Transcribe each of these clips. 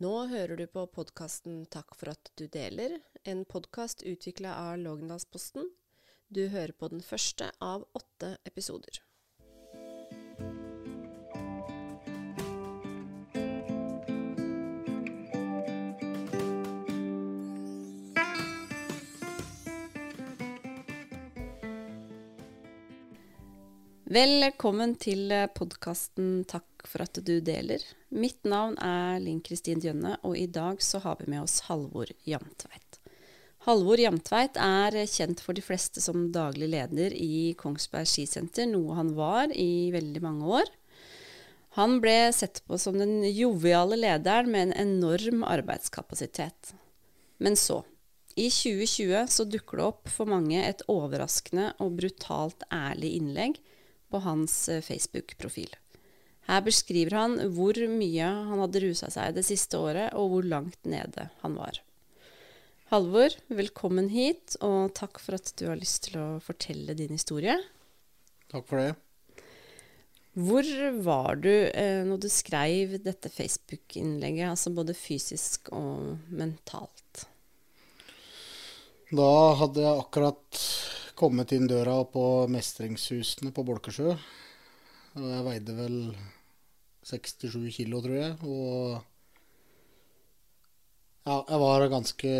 Nå hører du på podkasten Takk for at du deler, en podkast utvikla av Lågendalsposten. Du hører på den første av åtte episoder. Velkommen til podkasten Takk for at du deler. Mitt navn er Linn Kristin Djønne, og i dag så har vi med oss Halvor Jamtveit. Halvor Jamtveit er kjent for de fleste som daglig leder i Kongsberg skisenter, noe han var i veldig mange år. Han ble sett på som den joviale lederen med en enorm arbeidskapasitet. Men så, i 2020 så dukker det opp for mange et overraskende og brutalt ærlig innlegg på hans eh, Facebook-profil. Her beskriver han hvor mye han hadde rusa seg det siste året, og hvor langt nede han var. Halvor, velkommen hit, og takk for at du har lyst til å fortelle din historie. Takk for det. Hvor var du eh, når du skrev dette Facebook-innlegget, altså både fysisk og mentalt? Da hadde jeg akkurat kommet inn døra på mestringshusene på Bolkesjø. Og jeg veide vel 67 kilo, tror jeg. Og ja, jeg var ganske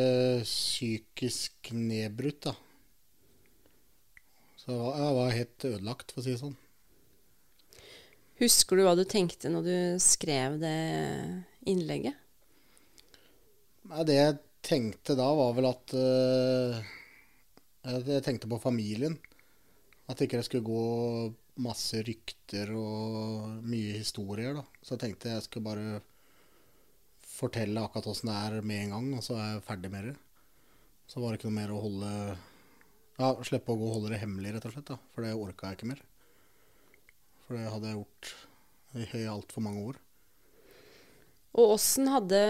psykisk nedbrutt, da. Så jeg var, jeg var helt ødelagt, for å si det sånn. Husker du hva du tenkte når du skrev det innlegget? Nei, det jeg tenkte da, var vel at uh, Jeg tenkte på familien. At ikke det skulle gå masse rykter og mye historier, da. Så jeg tenkte jeg skulle bare fortelle akkurat åssen det er med en gang, og så er jeg ferdig med det. Så var det ikke noe mer å holde Ja, slippe å gå og holde det hemmelig, rett og slett. da. For det orka jeg ikke mer. For det hadde jeg gjort i altfor mange år. Og åssen hadde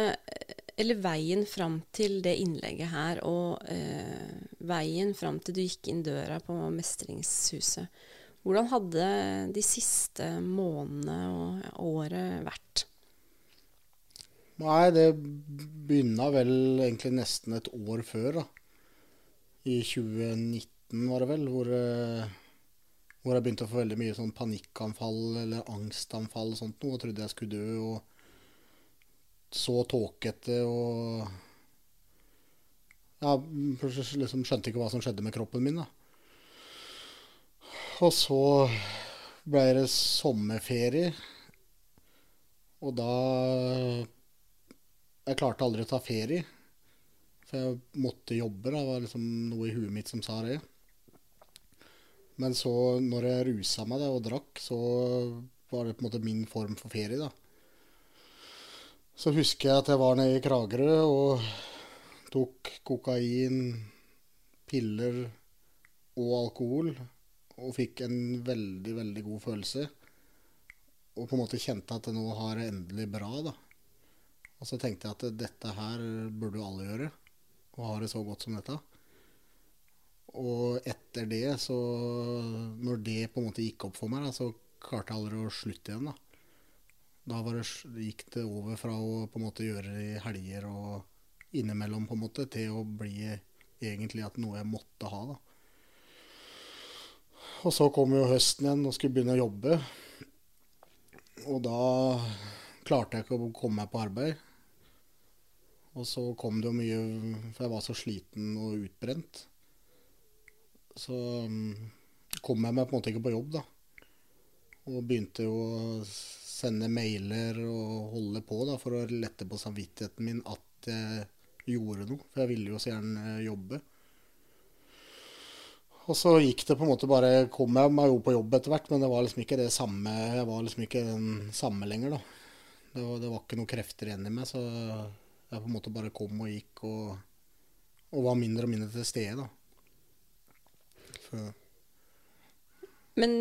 Eller veien fram til det innlegget her, og eh, veien fram til du gikk inn døra på Mestringshuset. Hvordan hadde de siste månedene og året vært? Nei, det begynna vel egentlig nesten et år før, da. I 2019 var det vel, hvor, eh, hvor jeg begynte å få veldig mye sånn panikkanfall eller angstanfall og sånt noe. Og trodde jeg skulle dø. og så tåkete og Ja, liksom skjønte ikke hva som skjedde med kroppen min, da. Og så ble det sommerferie. Og da Jeg klarte aldri å ta ferie. For jeg måtte jobbe. da, Det var liksom noe i huet mitt som sa det. Men så, når jeg rusa meg da, og drakk, så var det på en måte min form for ferie. da. Så husker jeg at jeg var nede i Kragerø og tok kokain, piller og alkohol. Og fikk en veldig, veldig god følelse. Og på en måte kjente at nå har det endelig bra, da. Og så tenkte jeg at dette her burde jo alle gjøre. og ha det så godt som dette. Og etter det, så Når det på en måte gikk opp for meg, da, så klarte jeg aldri å slutte igjen, da. Da det, gikk det over fra å på en måte gjøre det i helger og innimellom, på en måte, til å bli egentlig at noe jeg måtte ha, da. Og så kom jo høsten igjen og skulle begynne å jobbe. Og da klarte jeg ikke å komme meg på arbeid. Og så kom det jo mye For jeg var så sliten og utbrent. Så kom jeg meg på en måte ikke på jobb, da. Og begynte jo å sende mailer og holde på da, for å lette på samvittigheten min at jeg gjorde noe. For jeg ville jo så gjerne jobbe. Og så gikk det på en måte bare Kom jeg meg jo på jobb etter hvert, men det var liksom ikke det samme Jeg var liksom ikke den samme lenger, da. Det var, det var ikke noen krefter igjen i meg, så jeg på en måte bare kom og gikk og, og var mindre og mindre til stede, da. Så. Men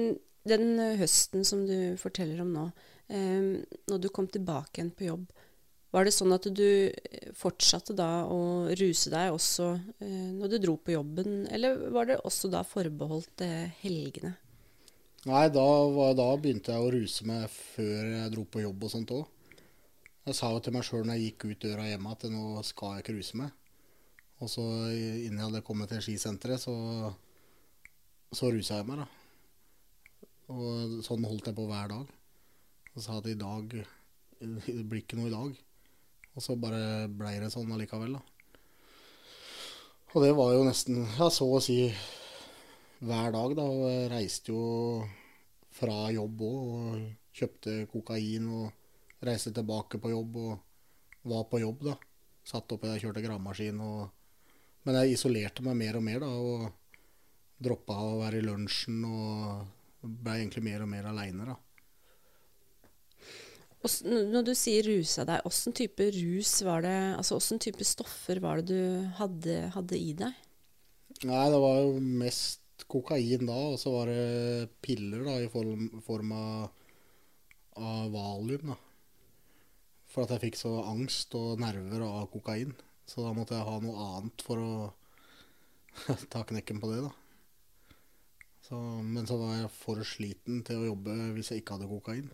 den høsten som du forteller om nå, eh, når du kom tilbake igjen på jobb, var det sånn at du fortsatte da å ruse deg også eh, når du dro på jobben, eller var det også da forbeholdt eh, helgene? Nei, da, da, begynte jeg å ruse meg før jeg dro på jobb og sånt òg. Jeg sa jo til meg sjøl når jeg gikk ut døra hjemme at nå skal jeg ikke ruse meg. Og så innen jeg hadde kommet til skisenteret, så, så rusa jeg meg, da. Og sånn holdt jeg på hver dag. Og sa at i dag Det blir ikke noe i dag. Og så bare blei det sånn allikevel, da. Og det var jo nesten ja, så å si hver dag, da. Og jeg reiste jo fra jobb òg og kjøpte kokain og reiste tilbake på jobb og var på jobb, da. Satt oppi der, kjørte gravemaskin og Men jeg isolerte meg mer og mer, da. Og droppa å være i lunsjen og ble egentlig mer og mer aleine, da. Når du sier rusa deg, åssen type rus var det Altså åssen type stoffer var det du hadde, hadde, i deg? Nei, det var jo mest kokain da, og så var det piller da, i form, form av, av valium. da. For at jeg fikk så angst og nerver av kokain. Så da måtte jeg ha noe annet for å ta knekken på det, da. Så, men så var jeg for sliten til å jobbe hvis jeg ikke hadde kokain.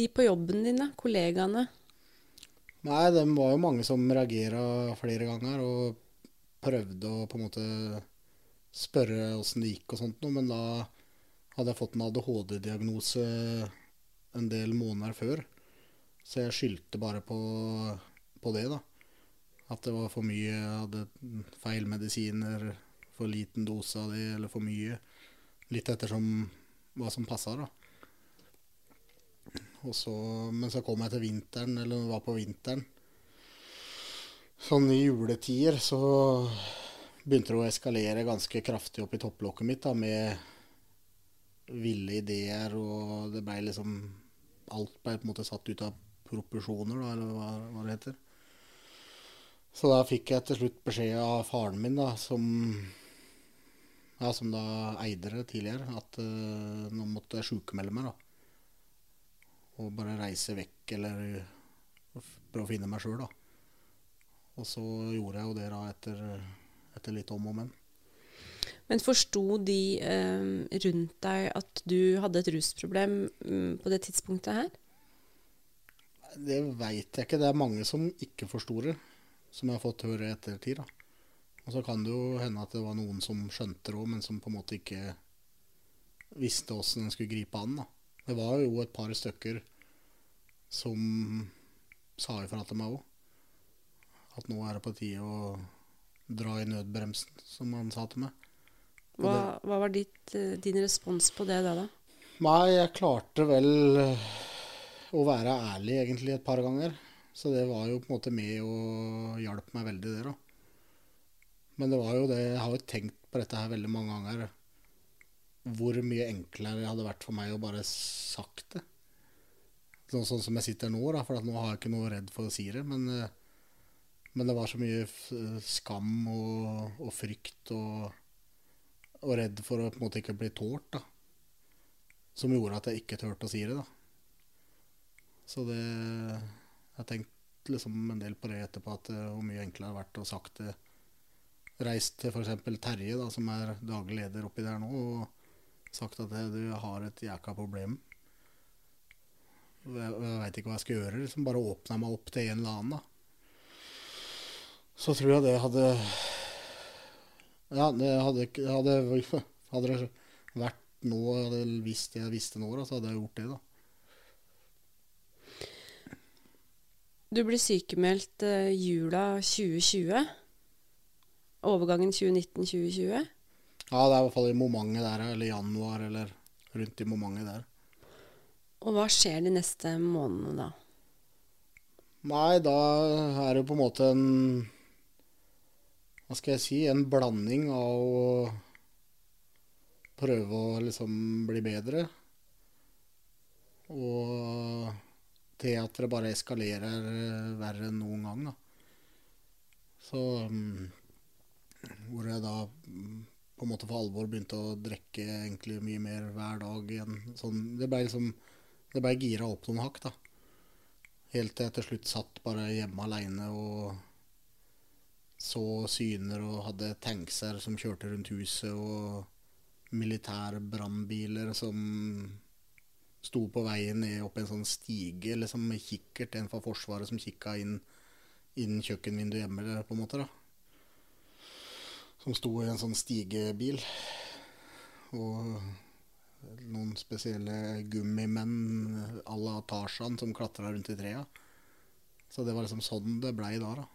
De på jobben din, da? Kollegaene? Nei, det var jo mange som reagerte flere ganger og prøvde å på en måte spørre åssen det gikk og sånt noe, men da hadde jeg fått en ADHD-diagnose en del måneder før. Så jeg skyldte bare på, på, det, da. At det var for mye, jeg hadde feil medisiner, for liten dose av det, eller for mye. Litt ettersom hva som passa, da. Så, men så kom jeg til vinteren, eller var på vinteren. Sånn i juletider så begynte det å eskalere ganske kraftig opp i topplokket mitt da, med ville ideer, og det ble liksom Alt ble på en måte satt ut av proporsjoner, da, eller hva, hva, det heter. Så da fikk jeg til slutt beskjed av faren min, da, som ja, som da eide det tidligere, at uh, nå måtte jeg sjukmelde meg. da og bare reise vekk eller prøve å finne meg sjøl, da. Og så gjorde jeg jo det da etter, etter litt om og men. Men forsto de eh, rundt deg at du hadde et rusproblem mm, på det tidspunktet her? Det veit jeg ikke. Det er mange som ikke forsto det, som jeg har fått høre i ettertid. da. Og så kan det jo hende at det var noen som skjønte det òg, men som på en måte ikke visste åssen en skulle gripe an. da. Det var jo et par stykker som sa ifra til meg òg. At nå er det på tide å dra i nødbremsen, som han sa til meg. Hva, hva var ditt, eh, din respons på det da? da? Nei, jeg klarte vel eh, å være ærlig egentlig et par ganger. Så det var jo på en måte med og hjalp meg veldig, det, da. Men det var jo det Jeg har jo tenkt på dette her veldig mange ganger. Hvor mye enklere det hadde vært for meg å bare sagt det. Sånn, sånn, som jeg sitter nå, da, for nå har jeg ikke noe redd for å si det. Men, eh, men det var så mye skam og, og frykt og, og, redd for å på en måte ikke bli tålt, da. Som gjorde at jeg ikke turte å si det, da. Så det Jeg har tenkt liksom en del på det etterpå, at eh, hvor mye enklere det har vært å sagt det. Reist til f.eks. Terje, da, som er daglig leder oppi der nå, og sagt at du har et jækla problem jeg, jeg veit ikke hva jeg skal gjøre. Liksom bare åpna meg opp til en eller annen. da. Så tror jeg det hadde Ja, det hadde, hadde, hadde det vært nå, hadde visst jeg visste nå, så hadde jeg gjort det, da. Du ble sykemeldt uh, jula 2020. Overgangen 2019-2020? Ja, det er i hvert fall i momentet der, eller januar, eller rundt i momentet der. Og hva skjer de neste månedene da? Nei, da er det på en måte en Hva skal jeg si? En blanding av å prøve å liksom bli bedre. Og til at det bare eskalerer verre enn noen gang, da. Så Hvor jeg da på en måte for alvor begynte å drikke egentlig mye mer hver dag igjen. Sånn, det ble liksom det ble gira opp noen hakk, da. Helt til jeg til slutt satt bare hjemme aleine og så syner og hadde tankser som kjørte rundt huset, og militære brannbiler som sto på veien ned opp en sånn stige liksom med kikkert, en fra Forsvaret som kikka inn, inn kjøkkenvinduet hjemme, på en måte. da. Som sto i en sånn stigebil. Og noen spesielle gummimenn à la Tarzan som klatra rundt i trea. Så det var liksom sånn det blei da, da.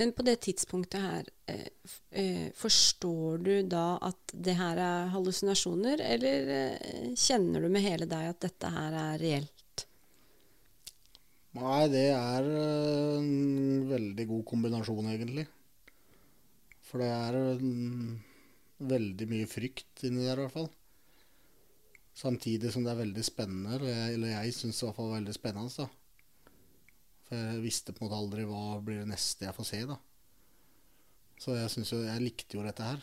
Men på det tidspunktet her, eh, eh, forstår du da at det her er hallusinasjoner, eller eh, kjenner du med hele deg at dette her er reelt? Nei, det er en veldig god kombinasjon, egentlig. For det er mm, veldig mye frykt inni der, i hvert fall. Samtidig som det er veldig spennende. Eller jeg, eller jeg syns det i hvert fall var veldig spennende. da. For jeg visste på en måte aldri hva blir det neste jeg får se, da. Så jeg syns jo Jeg likte jo dette her.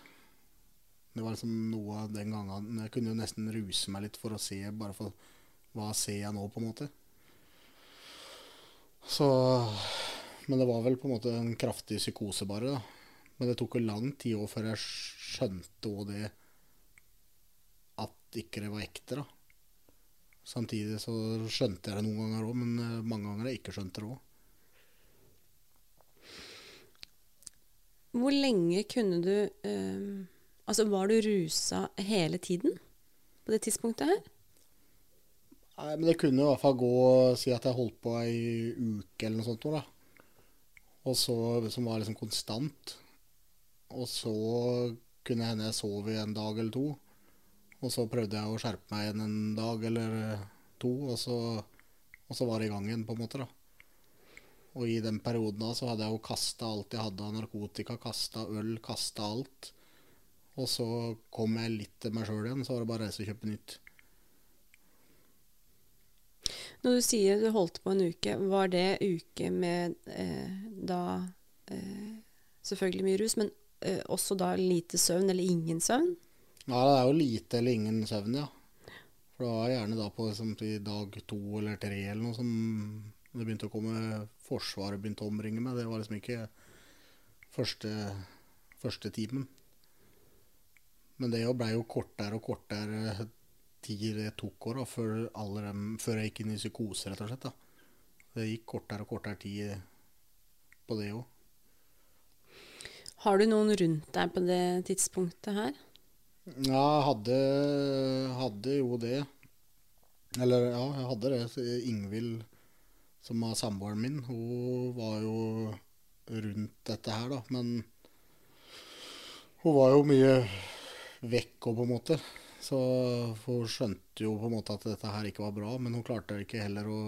Det var liksom noe den gangen Jeg kunne jo nesten ruse meg litt for å se, bare for hva ser jeg nå, på en måte. Så Men det var vel på en måte en kraftig psykose, bare. da. Men det tok jo lang tid òg før jeg skjønte òg det at ikke det var ekte, da. Samtidig så skjønte jeg det noen ganger òg, men eh, mange ganger jeg ikke skjønte det òg. Hvor lenge kunne du eh, Altså, var du rusa hele tiden på det tidspunktet her? Nei, men det kunne i hvert fall gå Si at jeg holdt på ei uke eller noe sånt. noe, da. Og så, Som var liksom konstant. Og så kunne hende jeg sov i en dag eller to. Og så prøvde jeg å skjerpe meg igjen en dag eller to, og så, og så var det i gang igjen, på en måte. da. Og i den perioden da så hadde jeg jo kasta alt jeg hadde av narkotika. Kasta øl, kasta alt. Og så kom jeg litt til meg sjøl igjen, så var det bare å reise og kjøpe nytt. Når du sier du holdt på en uke, var det uke med eh, da eh, selvfølgelig mye rus, men eh, også da lite søvn eller ingen søvn? Ja, det er jo lite eller ingen søvn, ja. For det var gjerne da på liksom, dag to eller tre eller noe som det begynte å komme Forsvaret begynte å omringe meg. Det var liksom ikke første, første timen. Men det blei jo kortere og kortere tid det tok år før, før jeg gikk inn i psykose, rett og slett. da. Det gikk kortere og kortere tid på det òg. Har du noen rundt deg på det tidspunktet her? Ja, jeg hadde, hadde jo det. Eller ja, jeg hadde det. Ingvild, som var samboeren min, hun var jo rundt dette her, da. Men hun var jo mye vekk òg, på en måte. Så hun skjønte jo på en måte at dette her ikke var bra, men hun klarte ikke heller å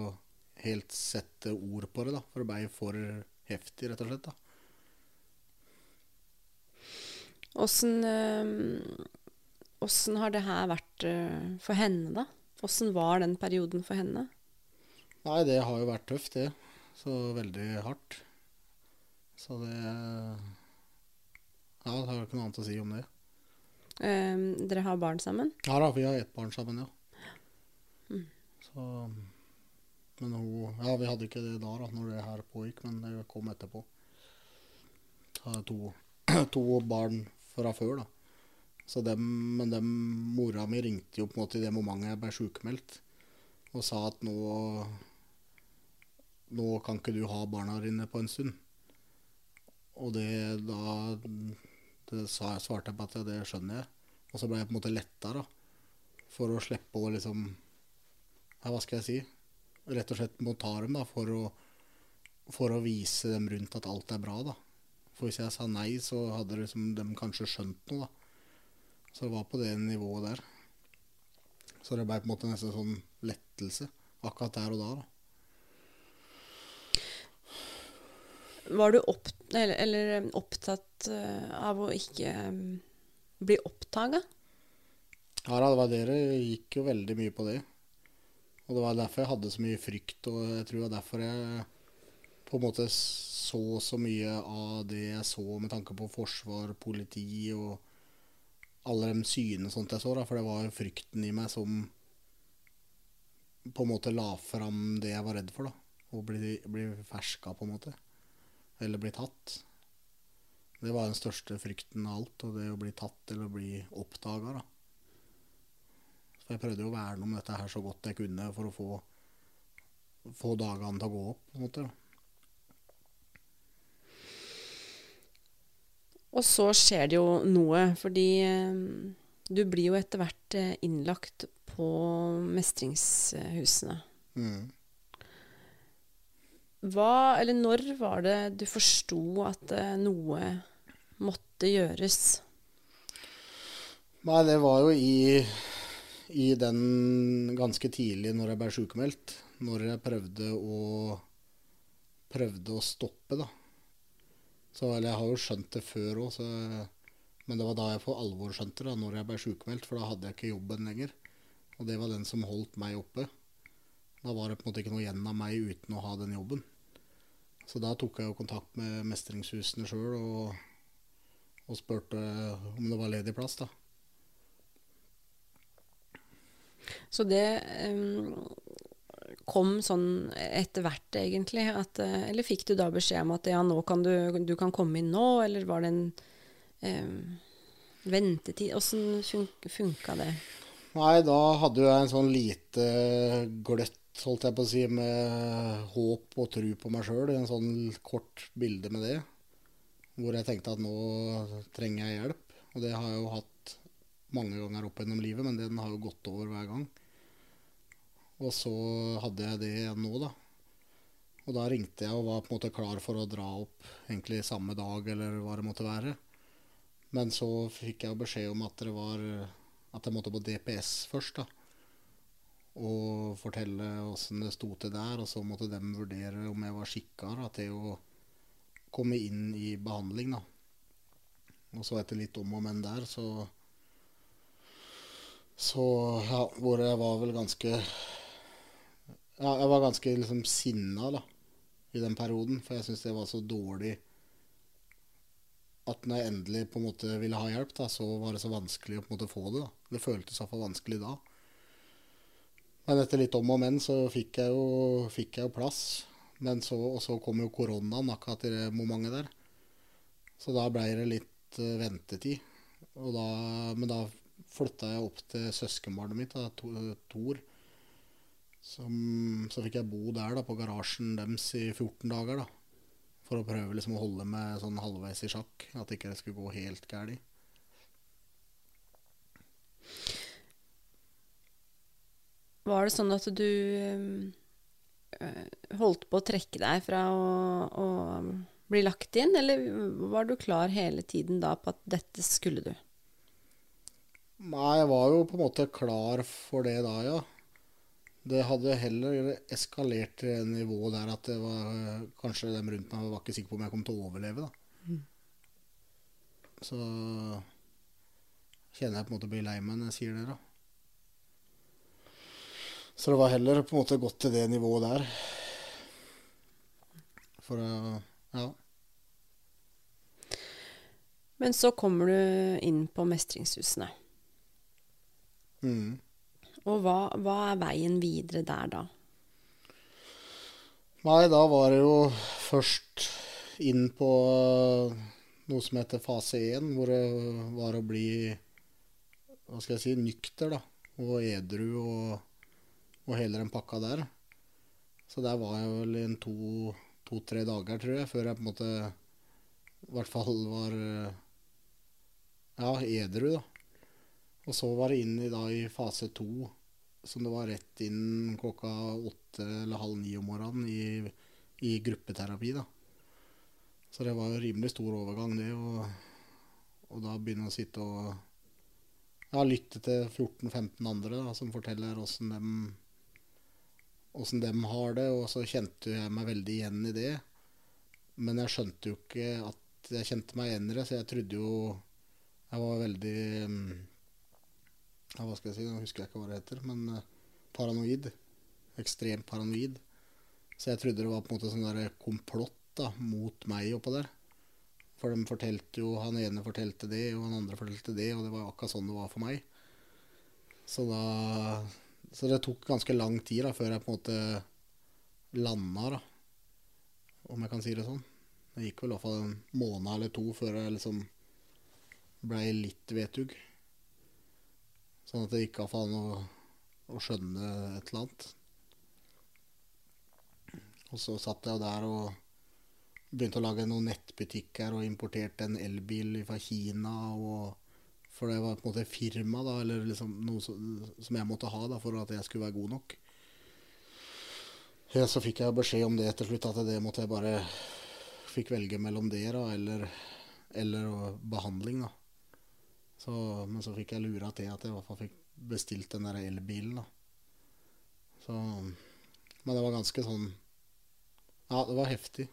helt sette ord på det, da. For det ble for heftig, rett og slett. da. Åssen eh, har det her vært eh, for henne, da? Åssen var den perioden for henne? Nei, det har jo vært tøft, det. Så veldig hardt. Så det Ja, det har jeg ikke noe annet å si om det. Um, dere har barn sammen? Ja da, vi har ett barn sammen, ja. Så Men hun Ja, vi hadde ikke det da, da, når det her pågikk, men det kom etterpå. Så har to, to barn fra før, da. Dem, men dem, mora mi ringte jo på en måte i det momentet jeg ble sjukmeldt, og sa at nå Nå kan ikke du ha barna dine på en stund. Og det da det svarte jeg på at ja, det skjønner jeg. Og så ble jeg på en måte letta, da. For å slippe å liksom Ja, hva skal jeg si? Rett og slett må ta dem, da, for å, for å vise dem rundt at alt er bra, da. For hvis jeg sa nei, så hadde liksom de kanskje skjønt noe, da. Så det var på det nivået der. Så det ble på en måte nesten sånn lettelse akkurat der og da, da. Var du opp, eller, eller opptatt eh, av å ikke eh, bli oppdaga? Ja, det var dere det gikk jo veldig mye på det. Og det var derfor jeg hadde så mye frykt, og jeg tror det var derfor jeg på en måte så så mye av det jeg så med tanke på forsvar, politi og alle de synene sånt jeg så, da. For det var frykten i meg som på en måte la fram det jeg var redd for, da. Å bli, bli ferska, på en måte. Eller bli tatt. Det var den største frykten av alt, og det å bli tatt eller bli oppdaga, da. Så jeg prøvde å verne om dette her så godt jeg kunne for å få, få dagene til å gå opp. på en måte. Og så skjer det jo noe, fordi eh, du blir jo etter hvert eh, innlagt på mestringshusene. Mm. Hva, eller når var det du forsto at eh, noe måtte gjøres? Nei, det var jo i, i den ganske tidlig når jeg ble sykemeldt. Når jeg prøvde å, prøvde å stoppe, da. Så eller jeg har jo skjønt det før òg, men det var da jeg for alvor skjønte det, når jeg ble sykemeldt. For da hadde jeg ikke jobben lenger. Og det var den som holdt meg oppe. Da var det på en måte ikke noe igjen av meg uten å ha den jobben. Så da tok jeg jo kontakt med mestringshusene sjøl og, og spurte om det var ledig plass, da. Så det kom sånn etter hvert, egentlig? At, eh, eller fikk du da beskjed om at ja, nå kan du, du kan komme inn nå, eller var det en eh, ventetid? Åssen funka det? Nei, da hadde jeg en sånn lite gløtt, holdt jeg på å si, med håp og tro på meg sjøl. En sånn kort bilde med det. Hvor jeg tenkte at nå trenger jeg hjelp. Og det har jeg jo hatt mange ganger opp gjennom livet, men den har jo gått over hver gang. Og så hadde jeg det nå, da. Og da ringte jeg og var på en måte klar for å dra opp egentlig samme dag, eller hva det måtte være. Men så fikk jeg beskjed om at det var at jeg måtte på DPS først, da. Og fortelle åssen det sto til der. Og så måtte de vurdere om jeg var skikka til å komme inn i behandling, da. Og så etter litt om og men der, så Så ja, hvor jeg var vel ganske Ja, jeg var ganske liksom sinna, da, i den perioden. For jeg syntes det var så dårlig at når jeg endelig på en måte ville ha hjelp, da, så var det så vanskelig å på en måte få det. da. Det føltes iallfall vanskelig da. Men etter litt om og men så fikk jeg jo, fikk jeg jo plass. Men så, og så kom jo koronaen akkurat i det momentet der. Så da ble det litt uh, ventetid. Da, men da flytta jeg opp til søskenbarnet mitt, da, Tor. Som, så fikk jeg bo der da, på garasjen deres i 14 dager. da. For å prøve liksom å holde meg sånn halvveis i sjakk. At ikke det skulle gå helt galt. Var det sånn at du øh, holdt på å trekke deg fra å, å, bli lagt inn, eller var du klar hele tiden da på at dette skulle du? Nei, jeg var jo på en måte klar for det da, ja. Det hadde heller eskalert til nivået der at det var kanskje dem rundt meg var ikke sikker på om jeg kom til å overleve. da. Mm. Så kjenner jeg på en måte blir lei meg når jeg sier det. da. Så det var heller på en måte gått til det nivået der. For å ja. Men så kommer du inn på mestringshusene. Mm. Og hva, hva, er veien videre der da? Nei, da var det jo først inn på noe som heter fase 1, hvor det var å bli hva skal jeg si, nykter da, og edru og, og hele den pakka der. Så der var jeg vel i to-tre to, dager, tror jeg, før jeg på en måte i hvert fall var ja, edru, da. Og så var det inn i, da, i fase to, som det var rett inn klokka åtte eller halv ni om morgenen i, i gruppeterapi. da. Så det var jo rimelig stor overgang, det. Og, og da begynne å sitte og ja, lytte til 14-15 andre da, som forteller åssen dem, åssen dem har det. Og så kjente jeg meg veldig igjen i det. Men jeg skjønte jo ikke at jeg kjente meg igjen i det, så jeg trodde jo Jeg var veldig ja, Hva skal jeg si, nå husker jeg ikke hva det heter, men uh, paranoid. Ekstremt paranoid. Så jeg trodde det var på en måte sånn der komplott da, mot meg oppå der. For de fortalte jo, han ene fortalte det, og han andre fortalte det, og det var akkurat sånn det var for meg. Så da Så det tok ganske lang tid da, før jeg på en måte landa, da. Om jeg kan si det sånn. Det gikk vel i hvert fall en måned eller to før jeg liksom blei litt vetug. Sånn at det gikk av an å å skjønne et eller annet. Og så satt jeg der og begynte å lage noen nettbutikker og importerte en elbil fra Kina. Og, for det var på en måte firma, da, eller liksom noe som, jeg måtte ha da, for at jeg skulle være god nok. Ja, så fikk jeg beskjed om det til slutt, at det måtte jeg bare Fikk velge mellom det da, eller, eller behandling. da. Så, men så fikk jeg lura til at jeg i hvert fall fikk bestilt den der elbilen. da. Så, men det var ganske sånn Ja, det var heftig.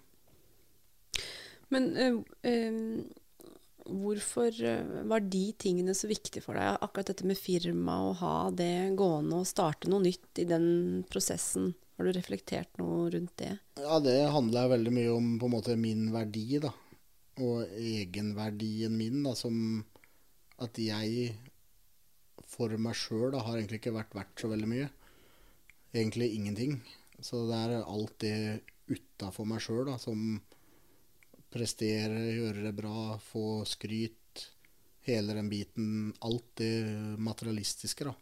Men øh, øh, hvorfor øh, var de tingene så viktige for deg? Akkurat dette med firma, å ha det gående og starte noe nytt i den prosessen. Har du reflektert noe rundt det? Ja, det handla veldig mye om på en måte min verdi, da. Og egenverdien min, da, som at jeg for meg sjøl har egentlig ikke vært verdt så veldig mye. Egentlig ingenting. Så det er alt det utafor meg sjøl som presterer, gjøre det bra, få skryt, hele den biten. Alt det materialistiske da,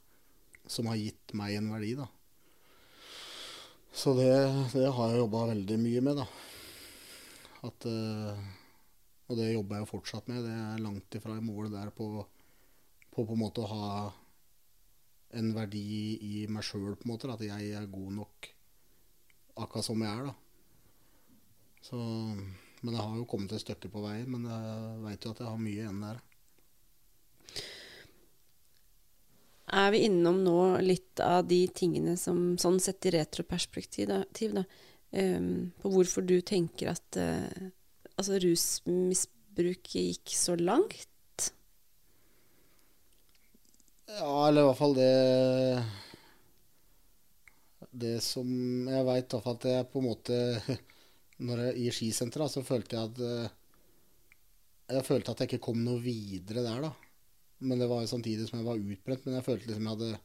som har gitt meg en verdi. da. Så det, det har jeg jobba veldig mye med, da. At, uh, og det jobber jeg jo fortsatt med. Det er langt ifra i mål der på, på på en måte å ha en verdi i meg sjøl, på en måte. At jeg er god nok akkurat som jeg er, da. Så, men jeg har jo kommet et stykke på vei. Men jeg veit jo at jeg har mye igjen der. er vi innom nå litt av de tingene som sånn sett i retroperspektiv, da um, på hvorfor du tenker at uh, altså rusmisbruket gikk så langt? Ja, eller i hvert fall det Det som jeg veit, at jeg på en måte når jeg, I skisenteret så følte jeg at eh, jeg følte at jeg ikke kom noe videre der, da. Men det var jo samtidig som jeg var utbrent. Men jeg følte liksom jeg hadde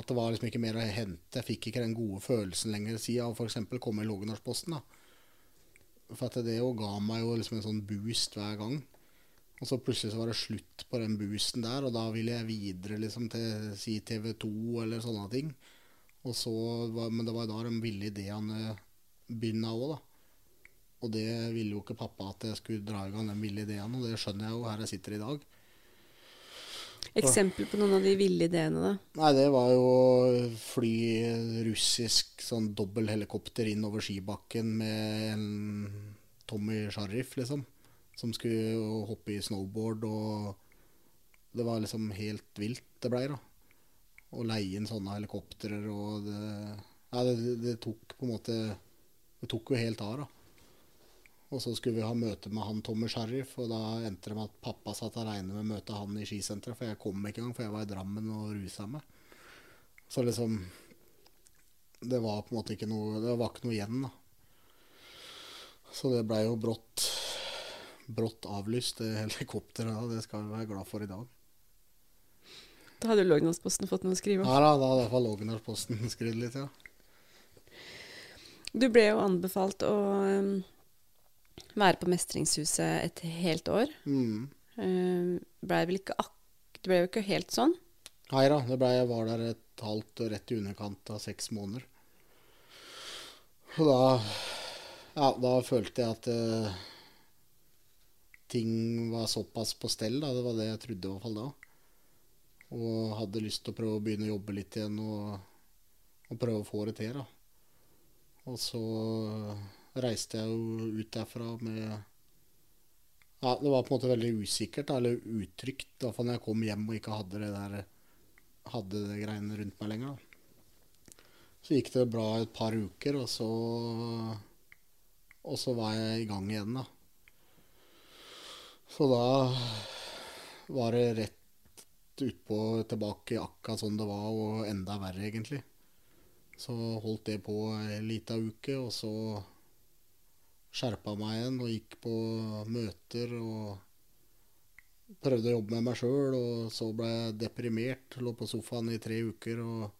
At det var liksom ikke mer å hente. Jeg fikk ikke den gode følelsen lenger siden av f.eks. komme i Lågendalsposten. For det jo ga meg jo liksom en sånn boost hver gang. Og så plutselig så var det slutt på den boosten der, og da ville jeg videre liksom til si TV 2 eller sånne ting. Og så var, men det var da de ville ideene begynne òg, da. Og det ville jo ikke pappa at jeg skulle dra i gang den ville ideen, og det skjønner jeg jo her jeg sitter i dag. Eksempel på noen av de ville ideene, da? Nei, det var jo å fly russisk sånn dobbelthelikopter inn over skibakken med en Tommy Sharif, liksom. Som skulle hoppe i snowboard, og det var liksom helt vilt det blei, da. Å leie inn sånne helikoptre og det Nei, det, det tok på en måte Det tok jo helt av, da. Og så skulle vi ha møte med han Tommy Sheriff, og da endte det med at pappa satt aleine med å møte han i skisenteret, for jeg kom ikke engang, for jeg var i Drammen og rusa meg. Så liksom Det var på en måte ikke noe Det var ikke noe igjen, da. Så det blei jo brått brått avlyst, det helikopteret. Det skal vi være glad for i dag. Da hadde Lågendalsposten fått noe å skrive om? Ja da, da hadde i hvert fall Lågendalsposten skrevet litt, ja. Du ble jo anbefalt å um, være på Mestringshuset et helt år. Mm. Blei ble vel ikke ak det ble jo ikke helt sånn? Nei da, det ble, jeg var der et halvt og rett i underkant av seks måneder. Og da Ja, da følte jeg at uh, ting var såpass på stell. Da. Det var det jeg trodde i hvert fall da. Og hadde lyst til å prøve å begynne å jobbe litt igjen og, og prøve å få det til. da. Og så reiste jeg jo ut derfra med Ja, det var på en måte veldig usikkert, eller utrygt, i hvert når jeg kom hjem og ikke hadde det der hadde det greiene rundt meg lenger. Så gikk det bra et par uker, og så Og så var jeg i gang igjen, da. Så da var det rett utpå tilbake akkurat sånn det var, og enda verre, egentlig. Så holdt det på ei lita uke, og så skjerpa meg igjen og gikk på møter og prøvde å jobbe med meg sjøl. Og så ble jeg deprimert. Lå på sofaen i tre uker og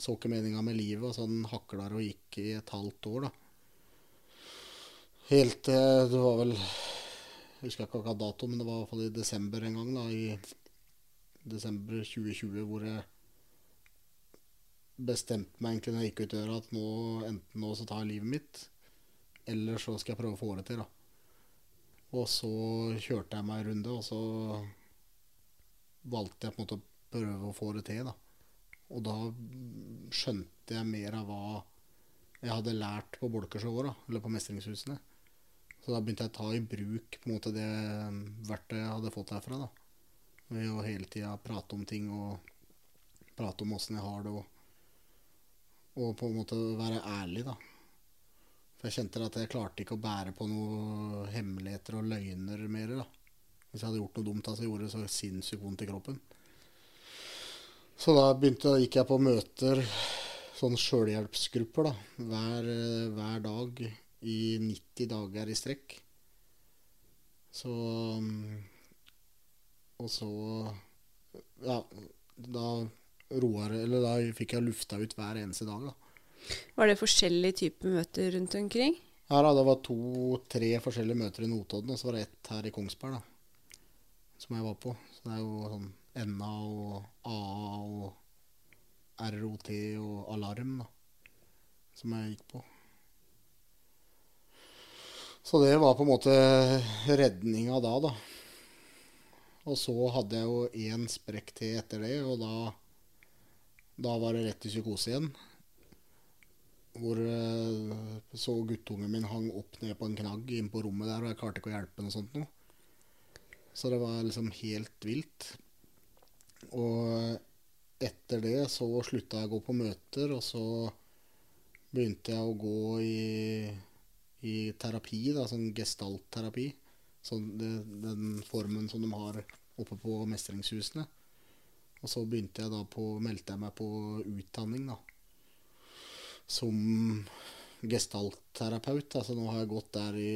så ikke meninga med livet. Og sånn hakla og gikk i et halvt år, da. Helt til det var vel Jeg husker ikke akkurat dato, men det var i hvert fall i desember en gang. da, I desember 2020 hvor jeg bestemte meg egentlig når jeg gikk ut døra at nå, enten nå så tar jeg livet mitt, eller så skal jeg prøve å få det til. da. Og så kjørte jeg meg en runde, og så valgte jeg på en måte å prøve å få det til. da. Og da skjønte jeg mer av hva jeg hadde lært på Bolkershowet, da, eller på Mestringshusene. Så da begynte jeg å ta i bruk på en måte det verktøyet jeg hadde fått herfra. da. Ved å hele tida prate om ting og prate om åssen jeg har det, og, og på en måte være ærlig, da. For jeg kjente at jeg klarte ikke å bære på noen hemmeligheter og løgner mer. da. Hvis jeg hadde gjort noe dumt, så gjorde det så sinnssykt vondt i kroppen. Så da begynte, gikk jeg på møter, sånn sjølhjelpsgrupper, da, hver, hver, dag i 90 dager i strekk. Så Og så Ja, da roer Eller da fikk jeg lufta ut hver eneste dag, da. Var det forskjellige typer møter rundt omkring? Ja, da, det var to-tre forskjellige møter i Notodden, og så var det ett her i Kongsberg, da. Som jeg var på. Så det er jo sånn NA og AA og ROT og Alarm, da. Som jeg gikk på. Så det var på en måte redninga da, da. Og så hadde jeg jo én sprekk til etter det, og da, da var det rett i psykose igjen. Hvor eh, så guttungen min hang opp ned på en knagg inne på rommet der, og jeg klarte ikke å hjelpe noe sånt noe. Så det var liksom helt vilt. Og etter det så slutta jeg å gå på møter, og så begynte jeg å gå i, i terapi, da, sånn gestaltterapi. Sånn den formen som de har oppe på mestringshusene. Og så begynte jeg da på, meldte jeg meg på utdanning, da som gestaltterapeut. Altså nå har jeg gått der i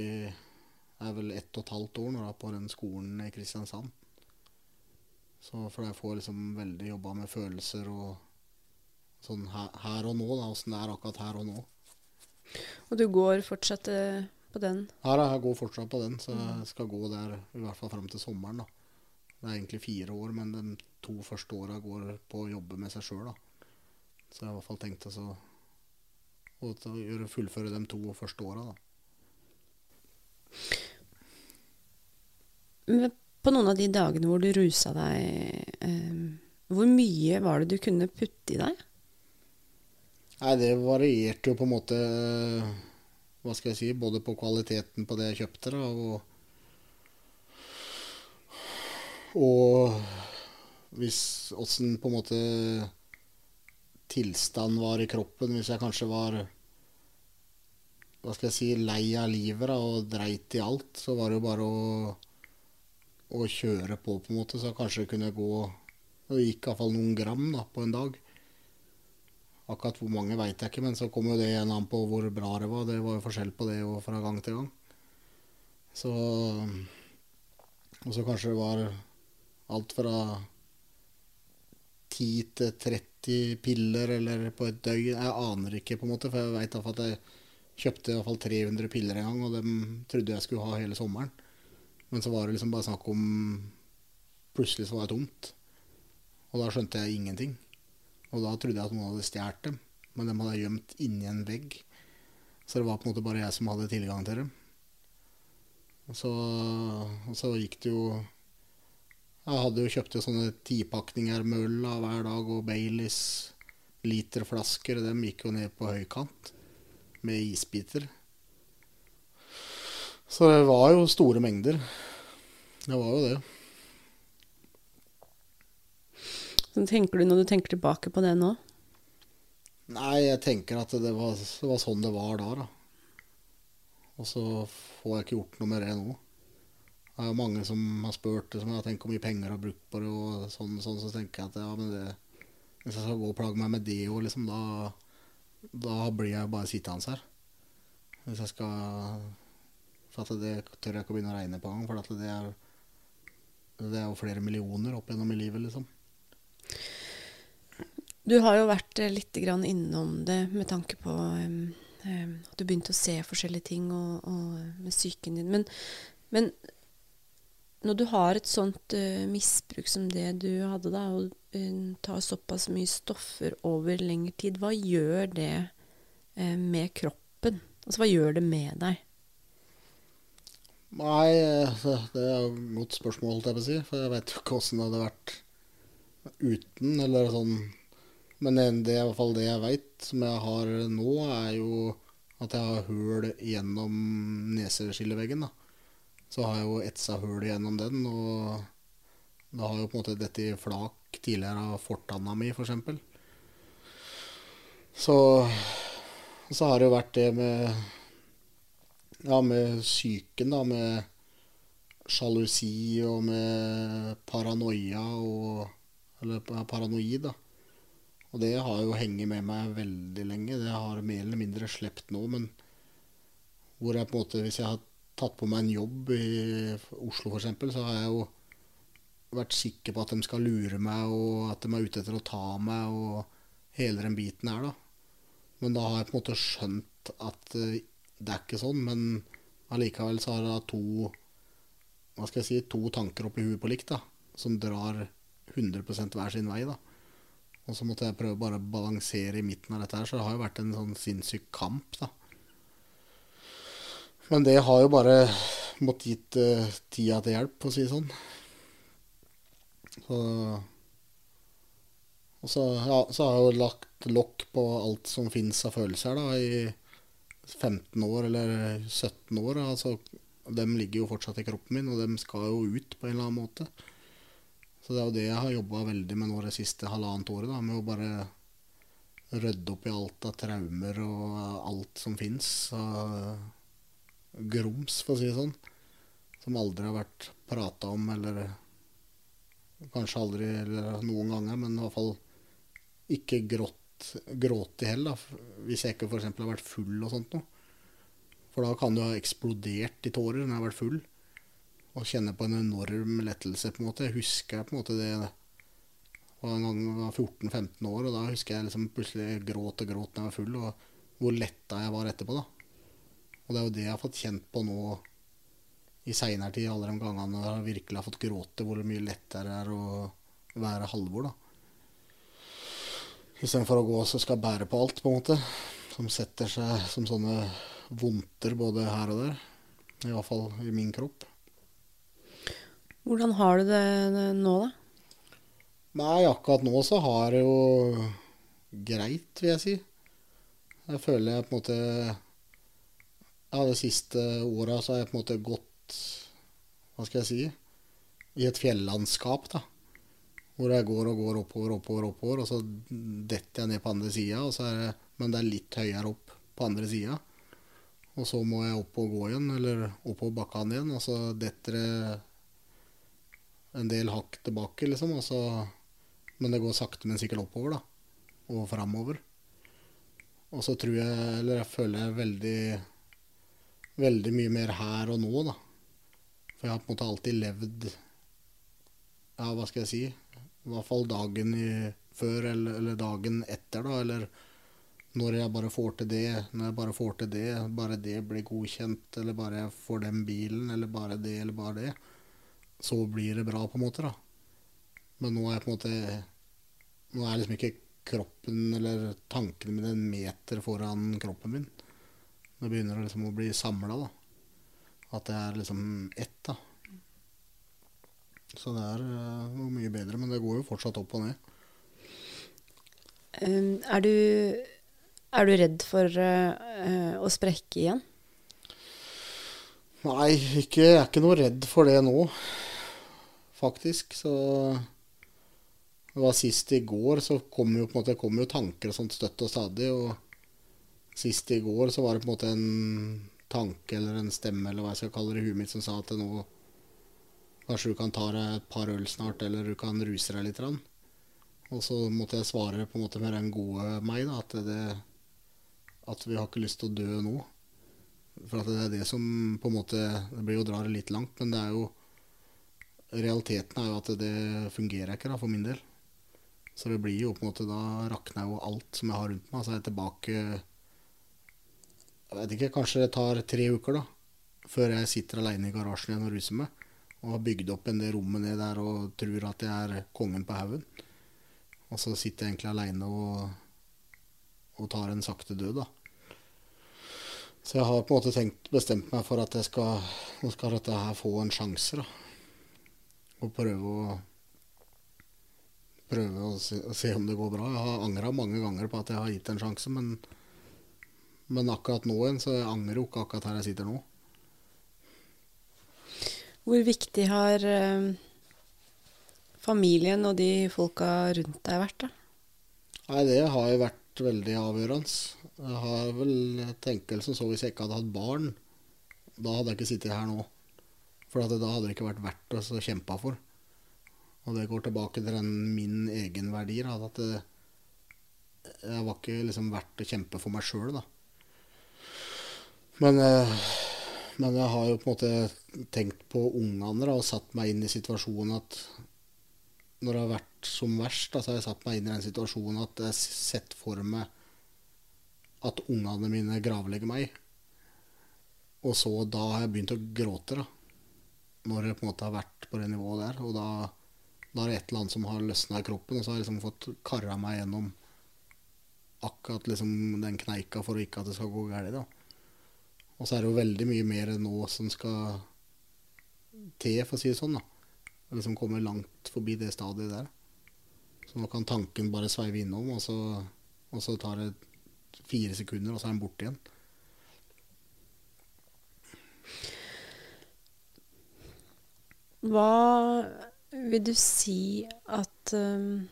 er vel ett og et halvt år nå da, på den skolen i Kristiansand. Så for jeg får liksom veldig jobba med følelser og sånn her, her og nå, da, åssen det er akkurat her og nå. Og du går fortsatt eh, på den? Her, jeg går fortsatt på den, så jeg skal gå der i hvert fall fram til sommeren. da. Det er egentlig fire år, men de to første åra går på å jobbe med seg sjøl. Så jeg har i hvert fall tenkt å og til å gjøre, fullføre de to første åra. På noen av de dagene hvor du rusa deg, eh, hvor mye var det du kunne putte i deg? Nei, det varierte jo på en måte Hva skal jeg si Både på kvaliteten på det jeg kjøpte, da, og Og hvis åssen på en måte tilstand var i kroppen. Hvis jeg kanskje var hva skal jeg si, lei av livet da, og dreit i alt, så var det jo bare å, å kjøre på, på en måte. Så kanskje det kunne gå Det gikk iallfall noen gram da, på en dag. Akkurat hvor mange veit jeg ikke, men så kom jo det igjen an på hvor bra det var. Det var jo forskjell på det og fra gang til gang. Så Og så kanskje det var alt fra 10 til 30 piller eller på et døgn. Jeg aner ikke, på en måte, for jeg veit at jeg kjøpte i hvert fall 300 piller en gang, og dem trodde jeg skulle ha hele sommeren. Men så var det liksom bare snakk om Plutselig så var det tomt. Og da skjønte jeg ingenting. Og da trodde jeg at noen hadde stjålet dem, men dem hadde jeg gjemt inni en vegg. Så det var på en måte bare jeg som hadde tilgang til dem. Og så, og så gikk det jo jeg hadde jo kjøpt sånne tipakninger med øl hver dag, og Baileys literflasker. Dem gikk jo ned på høykant med isbiter. Så det var jo store mengder. Det var jo det. Så tenker du når du tenker tilbake på det nå? Nei, jeg tenker at det var, det var sånn det var da, da. Og så får jeg ikke gjort noe med det nå. Det er mange som har spurt som jeg tenker hvor mye penger jeg har brukt på det, og sånn, sånn, så tenker jeg at ja, men det, hvis jeg skal gå og plage meg med det òg, liksom, da, da blir jeg bare sittende her. Hvis jeg skal For at det tør jeg ikke å begynne å regne på engang, for at det er, det er jo flere millioner opp gjennom i livet, liksom. Du har jo vært litt litt innom det med tanke på um, um, at du begynte å se forskjellige ting og, og med psyken din. Men, men når du har et sånt uh, misbruk som det du hadde, da, og eh, tar såpass mye stoffer over lengre tid, hva gjør det uh, med kroppen? Altså hva gjør det med deg? Nei, eh, det er et godt spørsmål, holdt jeg på å si. For jeg vet jo ikke åssen det hadde vært uten, eller sånn. Men det i hvert fall det jeg veit, som jeg har nå, er jo at jeg har høl gjennom neseskilleveggen. da. Så har jeg jo etsa høl gjennom den, og det har jo på en måte dette i flak tidligere av fortanna mi, f.eks. For så, så har det jo vært det med ja, med psyken, da, med sjalusi og med paranoia og Eller paranoid, da. Og det har jo hengt med meg veldig lenge. Det har mer eller mindre sluppet nå, men hvor jeg på en måte Hvis jeg har tatt på meg en jobb i Oslo f.eks., så har jeg jo vært sikker på at de skal lure meg, og at de er ute etter å ta meg, og hele den biten her, da. Men da har jeg på en måte skjønt at uh, det er ikke sånn. Men allikevel så har jeg to hva skal jeg si, to tanker oppi huet på likt, da, som drar 100% hver sin vei. da. Og så måtte jeg prøve bare å balansere i midten av dette her, så det har jo vært en sånn sinnssyk kamp, da. Men det har jo bare måttet gitt uh, tida til hjelp, for å si det sånn. Så, og så, ja, så har jeg jo lagt lokk på alt som fins av følelser da, i 15 år eller 17 år. Altså, de ligger jo fortsatt i kroppen min, og de skal jo ut på en eller annen måte. Så det er jo det jeg har jobba veldig med nå det siste halvannet året, da, med å bare rydde opp i alt av traumer og alt som fins grums, for å si det sånn. Som aldri har vært prata om, eller kanskje aldri eller noen ganger, men i hvert fall ikke grått, grått i heller, hvis jeg ikke f.eks. har vært full og sånt noe. For da kan du ha eksplodert i tårer når jeg har vært full, og kjenne på en enorm lettelse, på en måte. Jeg husker på en måte det var en gang jeg var 14-15 år, og da husker jeg liksom plutselig gråt og gråt når jeg var full, og hvor letta jeg var etterpå, da. Og det er jo det jeg har fått kjent på nå i seinere tid, alle de gangene jeg virkelig har fått gråte, hvor mye lettere det er å være Halvor, da. Istedenfor å gå og skal bære på alt, på en måte. Som setter seg som sånne vondter både her og der. I hvert fall i min kropp. Hvordan har du det nå, da? Nei, akkurat nå så har jeg jo greit, vil jeg si. Jeg føler jeg på en måte ja, de siste åra så har jeg på en måte gått Hva skal jeg si i et fjellandskap, da. Hvor jeg går og går oppover, oppover, oppover, og så detter jeg ned på andre sida. Men det er litt høyere opp på andre sida. Og så må jeg opp og gå igjen, eller oppover bakkene igjen. Og så detter det en del hakk tilbake, liksom. Og Så, men det går sakte, men sikkert oppover, da. Og framover. Og så tror jeg, eller jeg føler jeg veldig veldig mye mer her og nå, da. For jeg har på en måte alltid levd Ja, hva skal jeg si? I hvert fall dagen i, før eller, eller, dagen etter, da. Eller når jeg bare får til det, når jeg bare får til det, bare det blir godkjent, eller bare jeg får den bilen, eller bare det, eller bare det, så blir det bra, på en måte, da. Men nå er jeg på en måte Nå er liksom ikke kroppen eller tankene mine en meter foran kroppen min. Det begynner liksom å bli samla, da. At det er liksom ett, da. Så det er uh, noe mye bedre, men det går jo fortsatt opp og ned. Um, er, du, er, du, redd for uh, å sprekke igjen? Nei, ikke, jeg er ikke noe redd for det nå, faktisk. Så det var sist i går, så kom jo, måte, kom jo tanker og sånt støtt og stadig. og Sist i går så var det på en måte en tanke eller en stemme eller hva jeg skal kalle det i huet mitt som sa at nå Kanskje du kan ta deg et par øl snart, eller du kan ruse deg litt. Og så måtte jeg svare på en måte med den gode meg, da, at, det, at vi har ikke lyst til å dø nå. For det er det som på en måte Det blir jo å dra det litt langt, men det er jo Realiteten er jo at det fungerer ikke da, for min del. Så det blir jo på en måte Da rakner jo alt som jeg har rundt meg. Så er jeg tilbake jeg vet ikke, kanskje det tar tre uker da, før jeg sitter aleine i garasjen igjen og ruser meg. og har bygd opp en del rommet ned der og tror at jeg er kongen på haugen. Og så sitter jeg egentlig aleine og, og tar en sakte død, da. Så jeg har på en måte tenkt, bestemt meg for at jeg skal, nå skal dette her få en sjanse. da. Og prøve å prøve å se, å se om det går bra. Jeg har angra mange ganger på at jeg har gitt en sjanse, men, men akkurat nå igjen, så angrer jo ikke akkurat her jeg sitter nå. Hvor viktig har eh, familien og de folka rundt deg vært, da? Nei, det har jo vært veldig avgjørende. Jeg har vel tenkelsen som så hvis jeg ikke hadde hatt barn, da hadde jeg ikke sittet her nå. For at da hadde det ikke vært verdt å kjempe for. Og det går tilbake til den min egenverdi. Da, at det, jeg var ikke liksom verdt å kjempe for meg sjøl, da. Men, eh, men, jeg har jo på en måte tenkt på ungene og satt meg inn i situasjonen at når det har vært som verst, da, så har jeg satt meg inn i den situasjonen at jeg har sett for meg at ungene mine gravlegger meg. Og så da har jeg begynt å gråte, da. Når jeg på en måte har vært på det nivået der. Og da da er det et eller annet som har løsna i kroppen, og så har jeg liksom fått kara meg gjennom akkurat liksom den kneika for ikke at det skal gå galt. Og så er det jo veldig mye mer nå som skal til, for å si det sånn. da. Liksom kommer langt forbi det stadiet der. Så nå kan tanken bare sveive innom, og så, og så tar det fire sekunder, og så er den borte igjen. Hva vil du si at um,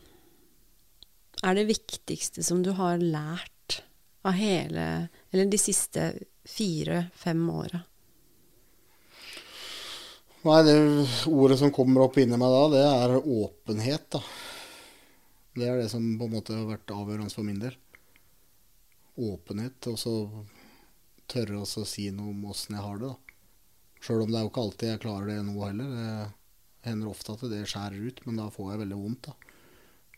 er det viktigste som du har lært av hele Eller de siste fire-fem åra? Nei, det ordet som kommer opp inni meg da, det er åpenhet, da. Det er det som på en måte har vært avgjørende for min del. Åpenhet. Og så tørre å si noe om åssen jeg har det, da. Sjøl om det er jo ikke alltid jeg klarer det nå heller. Det hender ofte at det skjærer ut, men da får jeg veldig vondt. da.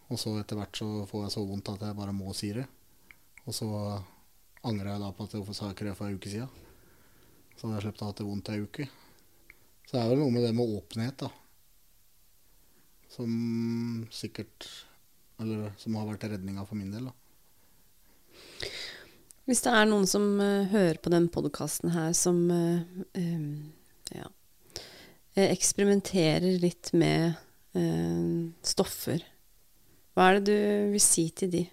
Og så etter hvert så får jeg så vondt at jeg bare må si det. Og så angrer jeg da på at jeg ikke det for en uke siden. Så hadde jeg sluppet å ha det vondt ei uke. Så det er vel noe med det med åpenhet, da. Som sikkert Eller som har vært redninga for min del, da. Hvis det er noen som uh, hører på den podkasten her som uh, um, ja, Eh, eksperimenterer litt med uh, stoffer. Hva er det du vil si til de?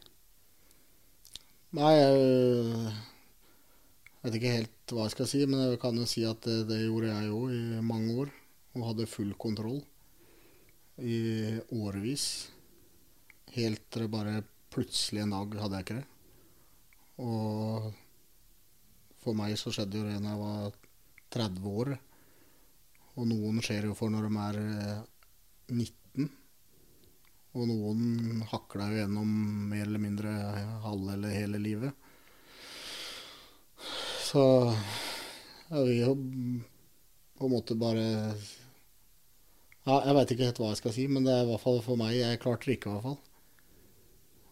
Nei, jeg vet ikke helt hva jeg skal si, men jeg kan jo si at det, det gjorde jeg òg i mange år. Og hadde full kontroll i årevis. Helt til det bare plutselig en dag hadde jeg ikke det. Og for meg så skjedde jo det da jeg var 30 år. Og noen skjer jo for når de er 19. Og noen hakla jo gjennom mer eller mindre halve eller hele livet. Så jeg vil jo på en måte bare ja, Jeg veit ikke helt hva jeg skal si, men det er i hvert fall for meg Jeg klarte det ikke, i hvert fall.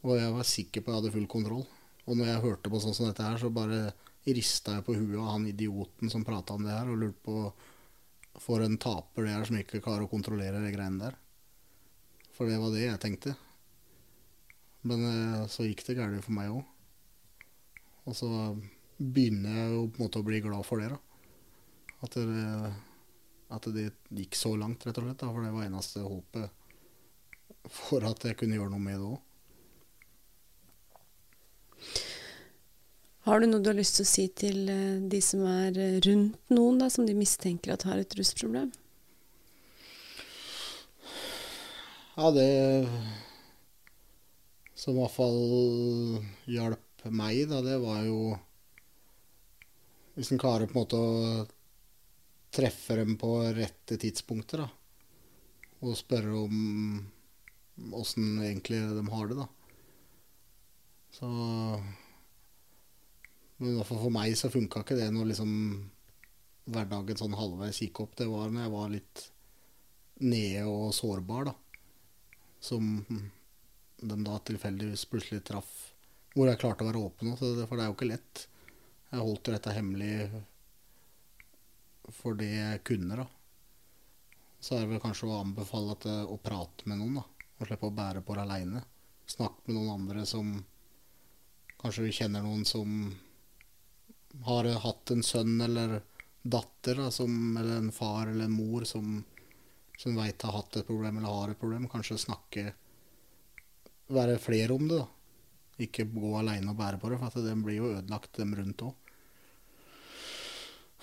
Og jeg var sikker på at jeg hadde full kontroll. Og når jeg hørte på sånn som dette her, så bare rista jeg på huet av han idioten som prata om det her, og lurte på for en taper det er som ikke klarer å kontrollere de greiene der. For det var det jeg tenkte. Men eh, så gikk det galt for meg òg. Og så begynner jeg jo på en måte å bli glad for det. da. At det, at det gikk så langt, rett og slett. Da, for det var eneste håpet for at jeg kunne gjøre noe med det òg. Har du noe du har lyst til å si til eh, de som er eh, rundt noen, da, som de mistenker at har et rusproblem? Ja, det som i hvert fall hjalp meg, da, det var jo Hvis en klarer på en måte å treffe dem på rette tidspunkter, da. Og spørre om åssen egentlig de har det, da. Så men i hvert fall for meg så funka ikke det når liksom hverdagen sånn halvveis gikk opp. Det var når jeg var litt nede og sårbar, da. Som de da tilfeldigvis plutselig traff. Hvor jeg klarte å være åpen for det er jo ikke lett. Jeg holdt dette hemmelig for det jeg kunne, da. så er det vel kanskje å anbefale at, eh, å prate med noen. da, Og slippe å bære på det aleine. Snakke med noen andre som Kanskje vi kjenner noen som har hatt en sønn eller datter, da, som, eller en far eller en mor som, som veit har hatt et problem eller har et problem. Kanskje snakke Være flere om det, da. Ikke gå aleine og bære på det, for den blir jo ødelagt, dem rundt òg.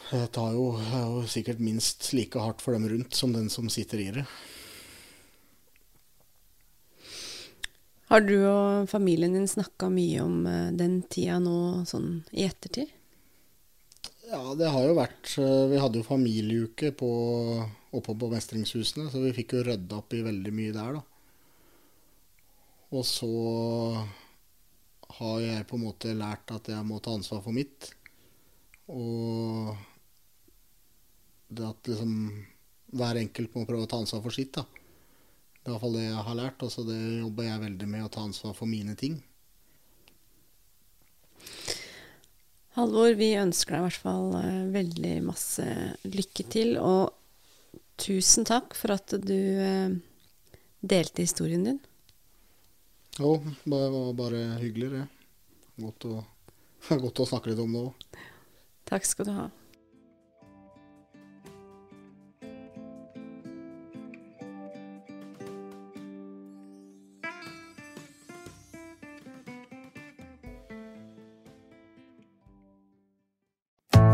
Det tar jo, er jo sikkert minst like hardt for dem rundt som den som sitter i det. Har du og familien din snakka mye om eh, den tida nå sånn i ettertid? Ja, det har jo vært eh, Vi hadde jo familieuke på, oppe på mestringshusene, så vi fikk jo rydda opp i veldig mye der, da. Og så har jeg på en måte lært at jeg må ta ansvar for mitt. Og det at liksom hver enkelt må prøve å ta ansvar for sitt, da. Det er i hvert fall det jeg har lært, og så det jobber jeg veldig med å ta ansvar for mine ting. Halvor, vi ønsker deg i hvert fall eh, veldig masse lykke til, og tusen takk for at du eh, delte historien din. Jo, det var bare hyggelig, det. Godt å, godt å snakke litt om det òg. Takk skal du ha.